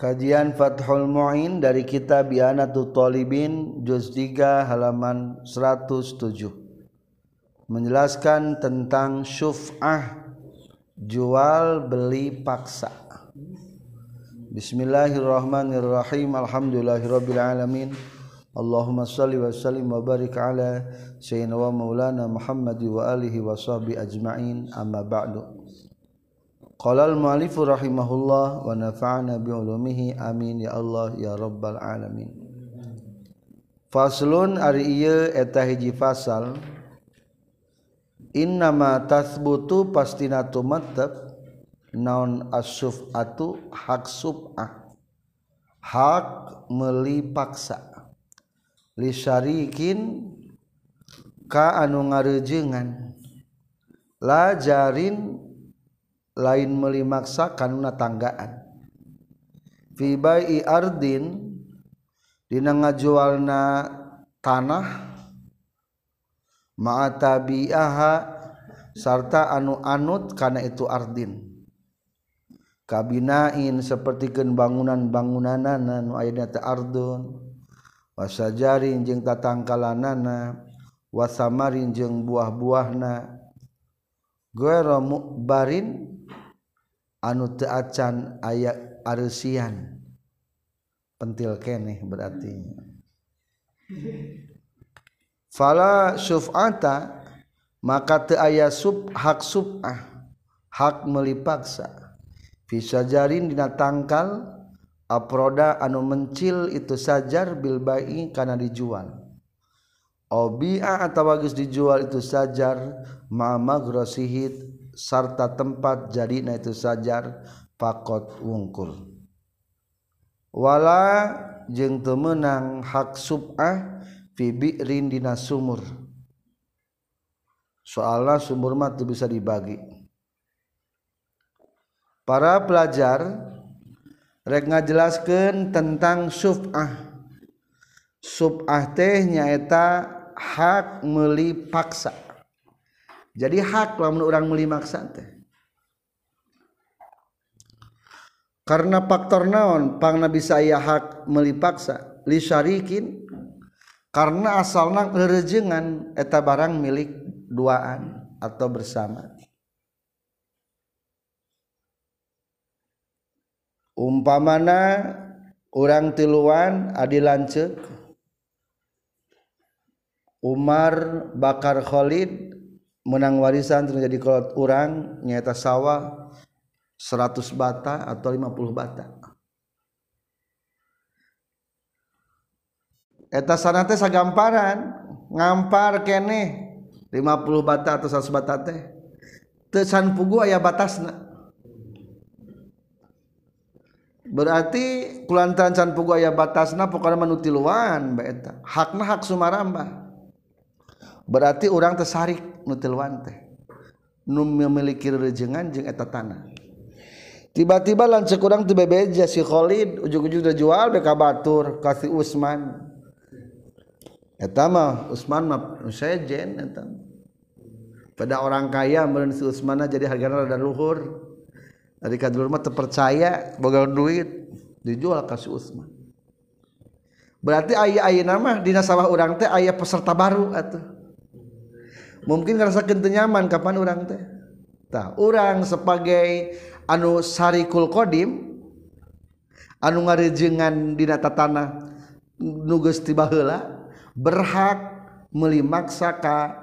Kajian Fathul Mu'in dari kitab Bianatul Talibin juz 3 halaman 107 menjelaskan tentang syuf'ah jual beli paksa. Bismillahirrahmanirrahim. Alhamdulillahirabbil alamin. Allahumma salli wa sallim wa barik ala sayyidina wa maulana Muhammad wa alihi wa sahbihi ajma'in. Amma ba'du. Qalal mu'alifu rahimahullah wa nafa'ana bi'ulumihi amin ya Allah ya rabbal alamin. Faslun ari ieu eta hiji fasal. Innama tasbutu pastina tumattep naon asyuf'atu hak sub'ah. Hak melipaksa. Lisarikin ka anu ngarejengan. Lajarin lain melimaksa kanuna tanggaan fibai ardin dina ngajualna tanah ma'atabiaha sarta anu anut karena itu ardin. Kabinain sapertikeun bangunan-bangunanana nu aya teh ardun. Wasajarin jeung tatangkalanana wasamarin jeung buah-buahna. Ghairu mukbarin anu teu acan aya areusian pentil keneh berarti. Fala syuf'ata maka teu aya sub hak sub'ah hak meuli paksa fi sajarin dina tangkal aproda anu mencil itu sajar bil bai kana dijual. Obi'a atau bagus dijual itu sajar ma magrosihid sarta tempat jadi na itu sajar pakot wungkul. Wala jeng temenang hak subah fi bi'rin dina sumur. Soalnya sumur mah bisa dibagi. Para pelajar rek ngajelaskeun tentang subah. Subah teh nyaeta hak meuli paksa. jadi hak lamun orang meuli maksa teh. Karena faktor naon pangna bisa aya hak meuli paksa li syarikin. Karena asalna lerejengan eta barang milik duaan atau bersama. Umpamana orang tiluan adilance Umar Bakar Khalid menang warisan terjadi kolot orang nyata sawah 100 bata atau 50 bata. Eta sana teh sagamparan ngampar kene 50 bata atau 100 bata teh. Teu can pugu aya batasna. Berarti kulantaran can pugu aya batasna pokoknya manutiluan bae eta. Hakna hak sumarambah berarti orang tersarik nutilwan teh. Nu memiliki rejengan jeung eta tanah. Tiba-tiba lancek urang teu bebeja si Khalid ujug-ujug udah jual beka ka Batur ka si Usman. Eta mah Usman mah sejen eta. Pada orang kaya meureun si Usman jadi hargana rada luhur. Dari kadulur mah terpercaya boga duit dijual ka si Usman. Berarti aya ayeuna nama dina sawah urang teh aya peserta baru atuh mungkin ngerasa tenyaman kapan orang teh? Tah orang sebagai anu sarikul kodim anu ngarejengan dina tatana nugas tiba heula berhak melimaksa ka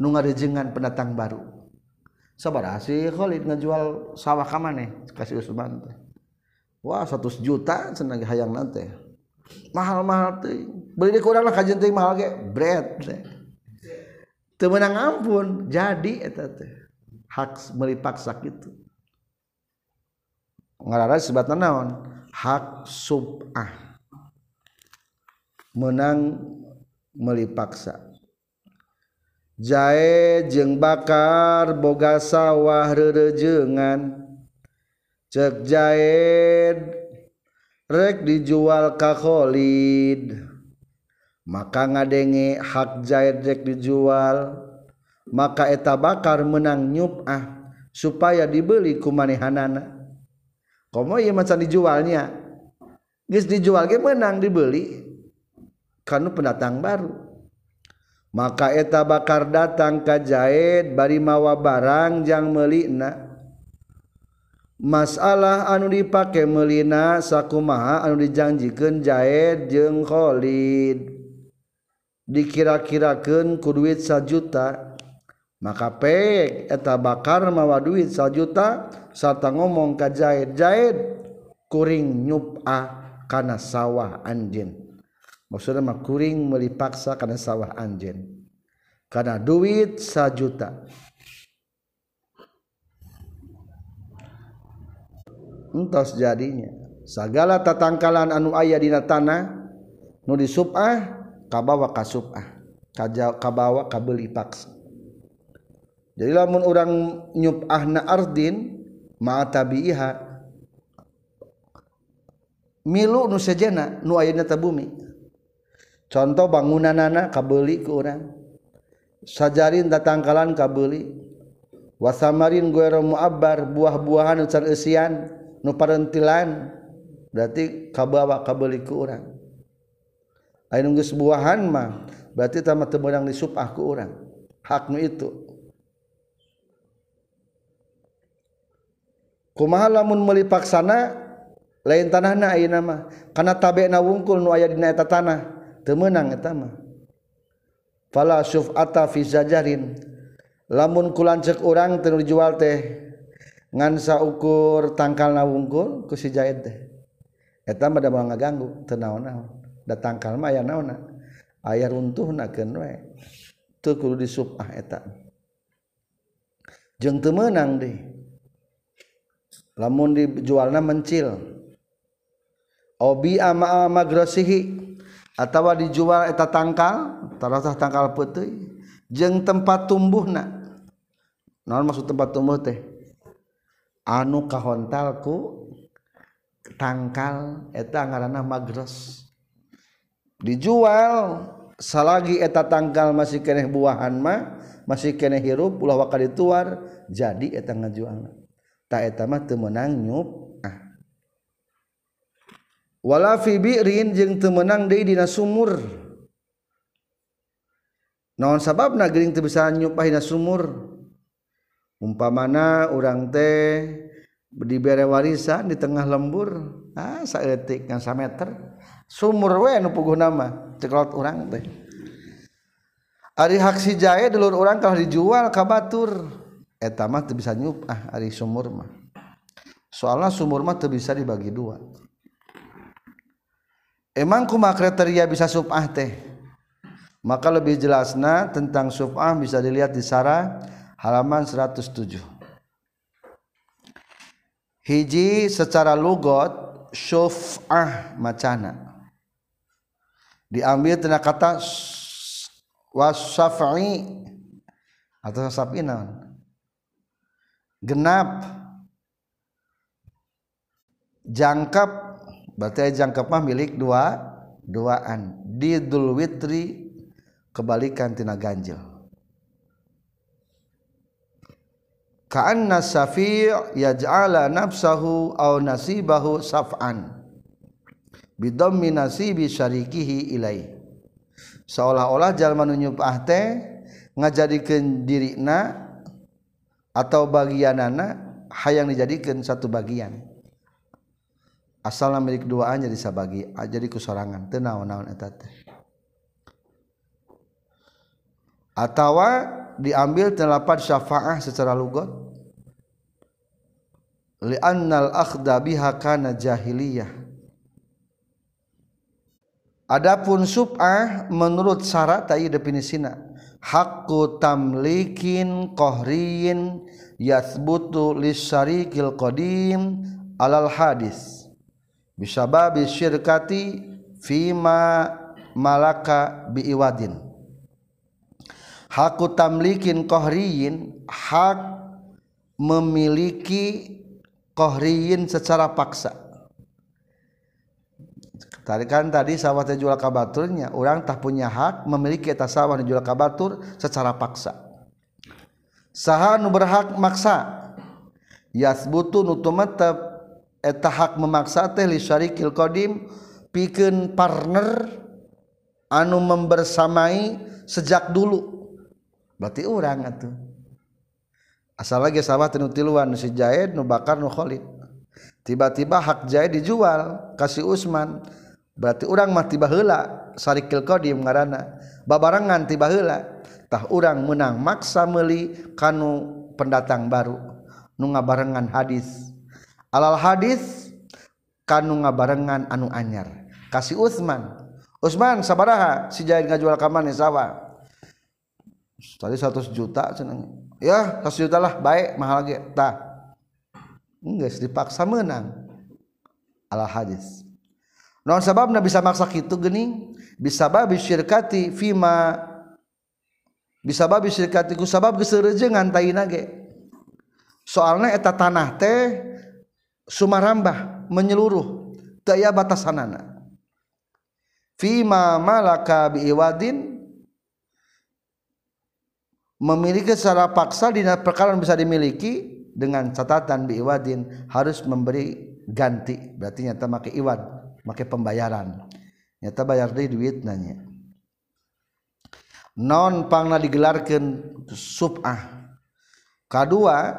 nu ngarejengan pendatang baru. Sabar ah, si Khalid ngejual sawah ka maneh? Kasih Usman teh. Wah 100 juta senang hayang nanti mahal-mahal teh. Beli kurang lah kajian teh mahal ge. Bread teh temenang ampun. Jadi eta teh hak melipaksa gitu ngarara sebatna naon? Hak subah. Menang melipaksa jae jeung bakar boga sawah rerejengan. Cek jae rek dijual ka Khalid maka ngadenge hak zaidrek dijual. Maka eta bakar menang nyup ah supaya dibeli ku manehanana komo ieu macan dijualnya. Geus dijual ge menang dibeli. Kanu pendatang baru. Maka eta bakar datang ka Zaid bari mawa barang jang meulina masalah anu dipake meulina sakumaha anu dijanjikeun jahit jeung Khalid. dikira-kirakan ku duit sajuta maka pek eta bakar mawa duit sajuta serta ngomong ka jahit Zaid kuring nyup'a ah kana sawah anjin maksudnya mah kuring melipaksa kana sawah anjin kana duit sajuta. Entos jadinya. Segala tatangkalan anu aya dina tanah nu disup'ah kabawa kasub ah. Kabawa kabeli paksa jadi lamun orang nyup ahna ardin ma'atabiiha milu nu sejena nu ayeuna ta bumi. Contoh bangunanana kabeli ke urang. Sajarin datangkalan kabeli. Wasamarin guero muabbar buah-buahan ucan esian nu parentilan. Berarti kabawa kabeli ke urang. lain geus buahan mah berarti tama teu meunang disupah ku urang. Hak nu itu. Kumaha lamun meuli paksana lain tanahna ayeuna mah? Kana tabena wungkul nu aya dina eta tanah teu meunang eta mah. Fala syuf'ata fi zajarin. Lamun kulancek urang teu dijual teh ngan saukur tangkal na wungkul ku si Jaid teh. Eta mah da ngaganggu teu naon-naon. datang kalma aya naonna aya runtuhnakeun we. Teu kudu disupah eta. Jeung teu meunang deui. Lamun dijualna mencil. Obi ama magrosihi atawa dijual eta tangkal tarasah tangkal peuteuy jeung tempat tumbuhna. Naon maksud tempat tumbuh teh? Anu kahontalku tangkal eta ngaranna magros. dijual. Salagi eta tanggal masih keneh buahan mah masih keneh hirup ulah waka dituar jadi eta ngajual. Tak eta mah teu meunang nyup ah. Wala fi bi'rin jeung teu meunang deui dina sumur. Naon sababna geuning teu bisa nyup dina sumur? Umpamana urang teh dibere warisan di tengah lembur ah saeutik ngan sameter. meter sumur we nu puguhna mah ceklot urang teh ari hak si jae dulur urang kalau dijual ka batur. Eta mah teu bisa nyupah ari sumur mah. Soalnya sumur mah teu bisa dibagi dua. Emang kuma kriteria bisa subah teh? Maka lebih jelasnya tentang subah bisa dilihat di Sarah halaman 107 hiji secara lugot syuf'ah macana diambil tanda kata wasafi atau sapina genap. Jangkap berarti jangkep mah milik dua duaan. Di witri kebalikan tina ganjil. Ka'anna safi' yaj'ala nafsahu aw nasibahu saf'an bidammi nasibi syarikihi ilai. Seolah-olah jalma nu nyupah teh ngajadikeun dirina atau bagianana hayang dijadikan satu bagian. Asalna milik duaan jadi sabagi jadi kusorangan. Teu naon-naon eta teh. Atawa diambil telapat syafaah secara lugot. Li'annal akhda biha kana jahiliyah adapun sub'ah menurut syarat tadi definisina hakku tamlikin qahriyin yathbutu lisyarikil qadim alal hadis. Bisa babi syirkati fima malaka biiwadin. Haku tamlikin kohriyin hak memiliki kohriyin secara paksa tarikan tadi sawah teh jual kabaturnya orang tak punya hak memiliki atas sawah jual kabatur secara paksa. Saha nu berhak maksa? Yasbutu nutumatap eta hak memaksa teh li syarikil qadim pikeun partner anu membersamai sejak dulu. Berarti orang atuh. Asal lagi sawah tenu tiluan si Jaid nu Bakar nu Khalid. Tiba-tiba hak Jaid dijual kasih Usman. berarti orang tiba heula sarikil kodim ngarana babarangan tiba hela tah orang menang maksa meli kanu pendatang baru nu ngabarengan hadis. Alal hadis kanu ngabarengan anu anyar. Kasih Utsman Utsman sabaraha si jahil ngajual ka sawa. Tadi 100 juta cenah. Ya 100 juta lah baik mahal lagi. Tah enggak dipaksa menang alal hadis. Non sabab bisa maksa itu gening bisa babi syrkati Vima bisa babi syrkatiku sabab kesejengan tainage soalnya eta tanah teh Sumarambah menyeluruh daya batasanana. Fima malaka biiwadin memiliki secara paksa di perkara bisa dimiliki dengan catatan biiwadin harus memberi ganti. Berarti nyata make iwad make pembayaran. Nyata bayar deh duit nanya. Non pangna digelarkan subah. Kedua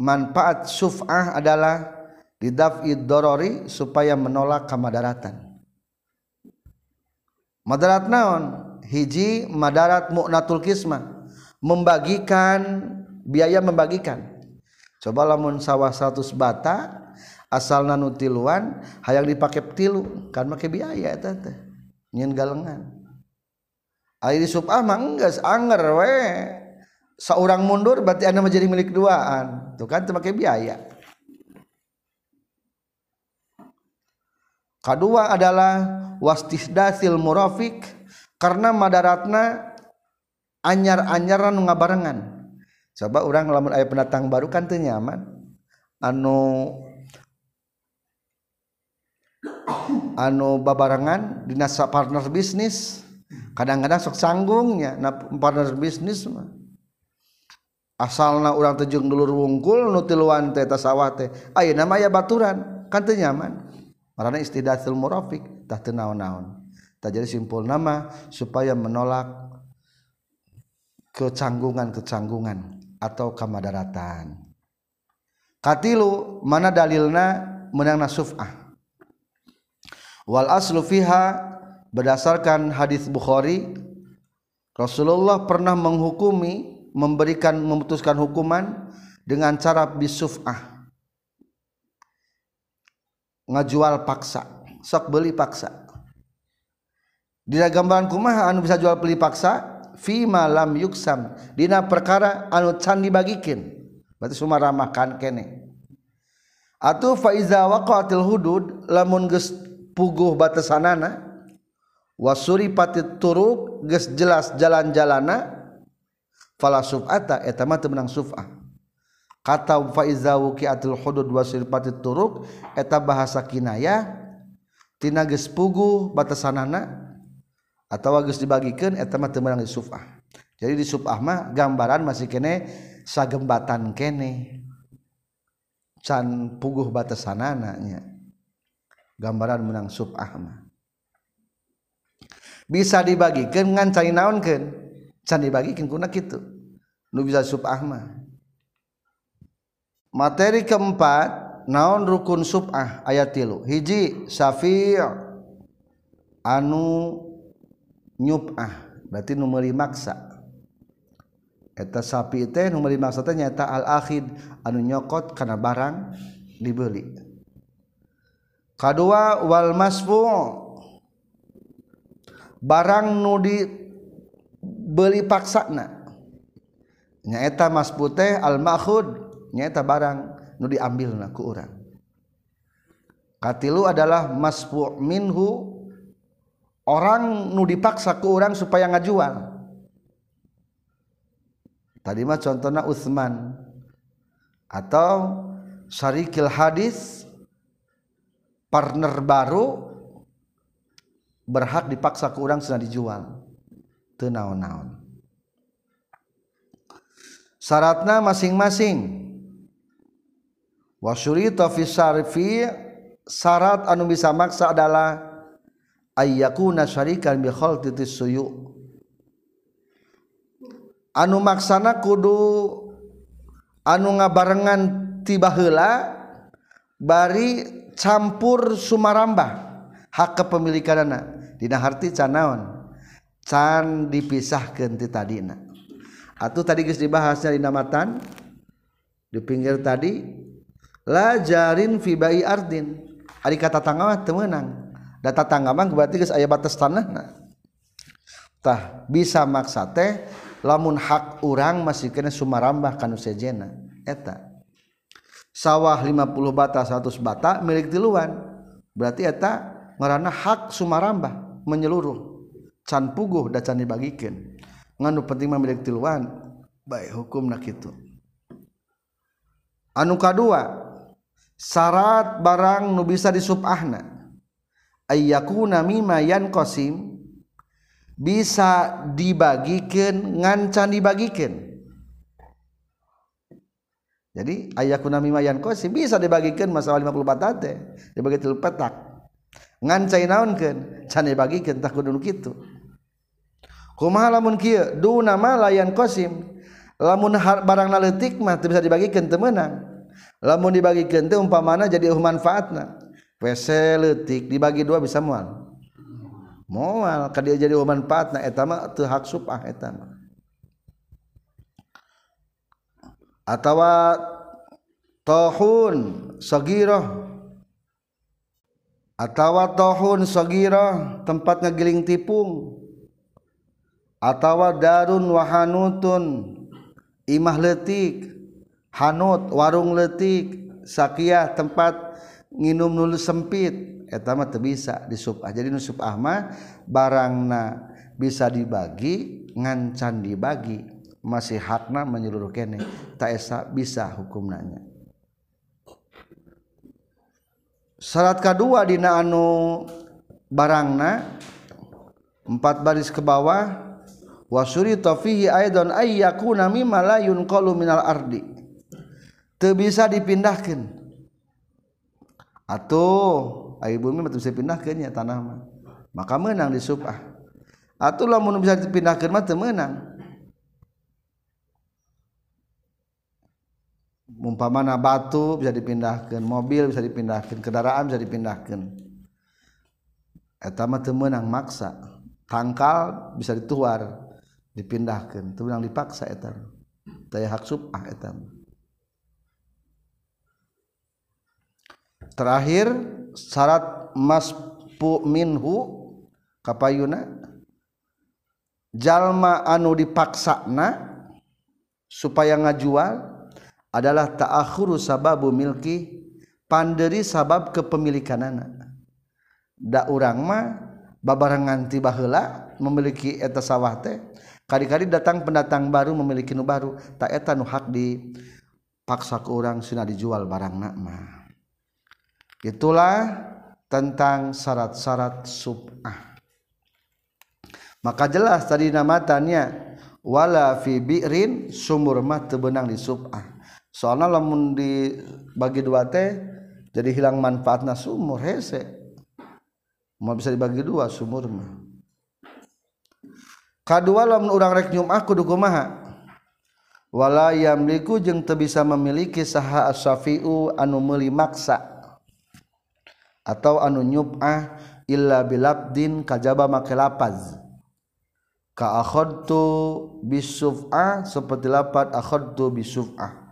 manfaat suf'ah adalah didaf'id dorori supaya menolak kamadaratan madarat naon? Hiji madarat mu'natul kismah. Membagikan biaya membagikan. Coba lamun sawah 100 bata asal nanu tiluan hayang dipakai tilu kan make biaya eta teh nyen galengan. Ari di subah mah enggeus anger we. Seorang mundur berarti anda menjadi milik duaan. Tuh kan pakai biaya. Kedua adalah wastisdasil murafik karena madaratna anyar-anyaran ngabarengan. Coba orang lamun ayat pendatang baru kan tuh nyaman. Anu anu babarangan dinasa partner bisnis. Kadang-kadang sok sanggungnya na partner bisnis mah. Asalna orang tejung dulur wungkul nutiluan teh tasawah teh. Ayo nama ya baturan kan teu nyaman. Marana istidatul murafik tah teu naon-naon. Tah jadi simpul nama supaya menolak kecanggungan-kecanggungan atau kamadaratan. Katilu mana dalilna menang nasuf'ah? Wal aslu fiha berdasarkan hadis Bukhari Rasulullah pernah menghukumi memberikan memutuskan hukuman dengan cara bisufah. Ngajual paksa sok beli paksa. Di gambaran kumaha anu bisa jual beli paksa? Fi malam yuksam. Dina perkara anu can dibagikin berarti summa ramahkan kene. Atau faiza waqatil hudud lamun geus puguh batasanana wasuri pati turuk geus jelas jalan-jalana fala sufata eta mah menang suf'ah kata faiza wuqiatul hudud wasuri pati turuk eta bahasa kinaya tina geus puguh batasanana atawa geus dibagikeun eta mah menang suf'ah jadi di suf'ah mah gambaran masih kene sagembatan kene can puguh batasanana nya. gambaran menang subahma bisa dibagikan ngan cai naonkeun? Can dibagikan kuna gitu nu bisa subahma materi keempat naon rukun subah ayat tilu. Hiji syafi' anu nyubah berarti nu meuli maksa. Eta sapi teh nu meuli maksa teh nyaeta al akhid anu nyokot kana barang dibeli. kadua wal masfu. Barang nu di beli paksana. Nyaeta masfu teh al makhud nyaeta barang nu diambil na ku urang. Katilu adalah masfu minhu orang nu dipaksa ku urang supaya ngajual. Tadi mah contohnya Utsman. Atau syarikil hadis partner baru berhak dipaksa ke orang sudah dijual. Tenaon-naon syaratna masing-masing. Wasyurita fi syarfi syarat anu bisa maksa adalah ayyakuna syarikan bi khaltitis suyu. Anu maksana kudu anu ngabarengan tiba heula bari campur Sumaramba. Hak kepemilikan anak Dina harti canaon can dipisahkeun ti tadina. Atau tadi guys dibahasnya dina matan di pinggir tadi la jarin fi bai ardin. Ari kata tangga mah teu meunang. Da tatangga mah berarti geus aya batas tanahna. Tah bisa maksa teh lamun hak urang masih kena sumarambah kanu sejena. Eta. sawah 50 bata 100 bata milik tiluan. Berarti eta ngaranna hak sumarambah menyeluruh. Can puguh da can dibagikeun nganu penting mah milik tiluan. Baik hukum nak anu kadua syarat barang nu bisa disubahna. Ayyakuna mimma yanqasim bisa dibagikan ngancan dibagikan. jadi ayah kunami yanqasim kosi bisa dibagikan masalah 50 batate dibagi tilu petak. Ngancai naonkeun? Can dibagikan tak kudu kitu. Kumaha lamun kieu? Duna malayan kosim. Lamun barang naletik mah bisa dibagikan teu meunang. Lamun dibagikan teh umpamana jadi manfaatna. WC letik dibagi dua bisa mual. Mual ka dia jadi manfaatna eta mah teu hak supah eta mah. atawa tohun sagirah atawa tohun sagirah tempat ngegiling tipung atawa darun wahanutun imah letik hanut warung letik sakiah tempat nginum nulu sempit eta mah teu bisa disupah jadi nusupah mah barangna bisa dibagi ngancan dibagi. masih hakna menyeluruh kene tak esa bisa hukum nanya syarat kedua dina anu barangna empat baris ke bawah wasuri tofihi aidon ayyakuna mimma la yunqalu minal ardi. Teu bisa dipindahkeun. Atuh ai bumi teu bisa pindahkeun nya tanah mah. Maka menang di subah. Atuh lamun bisa dipindahkeun mah teu menang. umpamana batu bisa dipindahkan mobil bisa dipindahkan kendaraan bisa dipindahkan. Etama temenang maksa. Tangkal bisa dituar dipindahkan. Temenang dipaksa etam daya hak subah etam terakhir syarat maspu minhu kapayuna jalma anu dipaksana supaya ngajual adalah ta'akhuru sababu milki panderi sabab kepemilikan anak. Da urang mah babarangan tiba heula memiliki eta sawah teh kali-kali datang pendatang baru memiliki nu baru tak eta nu hak dipaksa ke orang sina dijual barang nak mah. Itulah tentang syarat-syarat subah. Maka jelas tadi namatannya wala fi bi'rin sumur mah teu beunang di subah soalnya lamun dibagi dua teh jadi hilang manfaatnya sumur hese. Mau bisa dibagi dua sumur mah. Kedua lamun orang rek nyumah kudu kumaha? Wala yamliku jeung teu bisa memiliki saha as-safiu anu meuli maksa. Atau anu nyub'ah illa bilabdin kajaba make lapaz. Ka akhadtu bisuf'ah seperti lapat akhadtu bisuf'ah.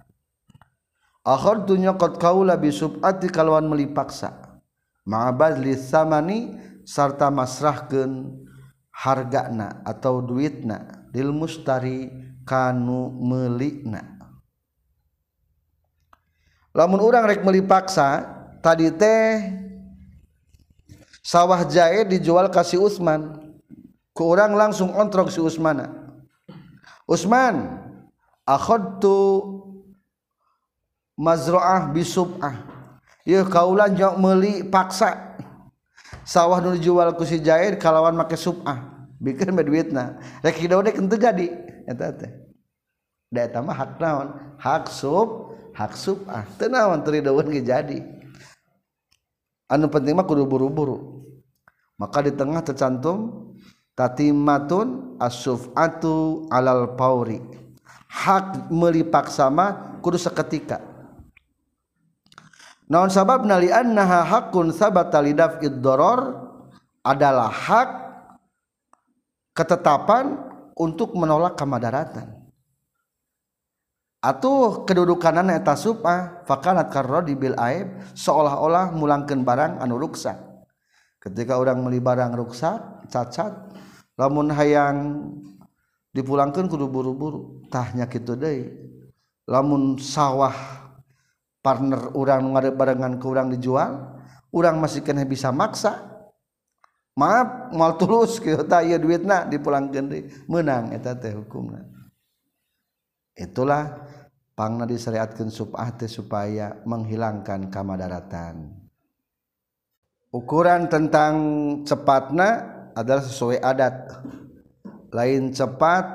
akhor tunya qad kaula bi subati kalawan melipaksa. Ma'abadli samani sarta masrahkeun hargana atau duitna lil mustari kanu meulikna lamun urang rek melipaksa tadi teh sawah jahe dijual kasih Usman. Ke orang langsung ontrok si Usmana. Usman akhadtu mazra'ah bisub'ah ieu kaulan jauh meuli paksa. Sawah nu dijual ku si jair kalawan make sub'ah bikin duitna rek hideung dek henteu jadi. Eta teh. Da eta mah hak naon? Hak sub hak sub'ah teu naon teu jadi? Anu penting mah kudu buru-buru. Maka di tengah tercantum tatimatun asufatu alal pauri. Hak melipak sama kudu seketika naon sabab? Nali annaha hakun sabata lidaf iddoror adalah hak ketetapan untuk menolak kemadaratan. Atuh kedudukanan eta supa fakanat karrodi bil aib seolah-olah mulangkeun barang anu ruksak. Ketika orang meli barang ruksak cacat lamun hayang dipulangkan kudu buru-buru tahnya kitu deh lamun sawah partner orang barengan ke orang dijual orang masih kena bisa maksa. Maaf mal tulus gitu tak ieu duit nak dipulang gendri menang eta teh hukumna. Itulah pangna disyariatkan subah teh supaya menghilangkan kamadaratan. Ukuran tentang cepatna adalah sesuai adat. Lain cepat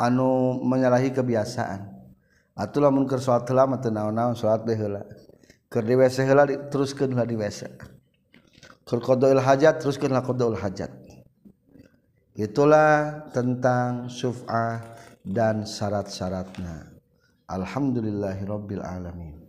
anu menyalahi kebiasaan. Atulah munkar salat heula mah teu naon-naon salat bae heula. Keur di WC heula teruskeun heula di WC. Keur qadaul hajat teruskeun heula qadaul hajat. Itulah tentang syuf'ah dan syarat-syaratna Alhamdulillahirabbil alamin.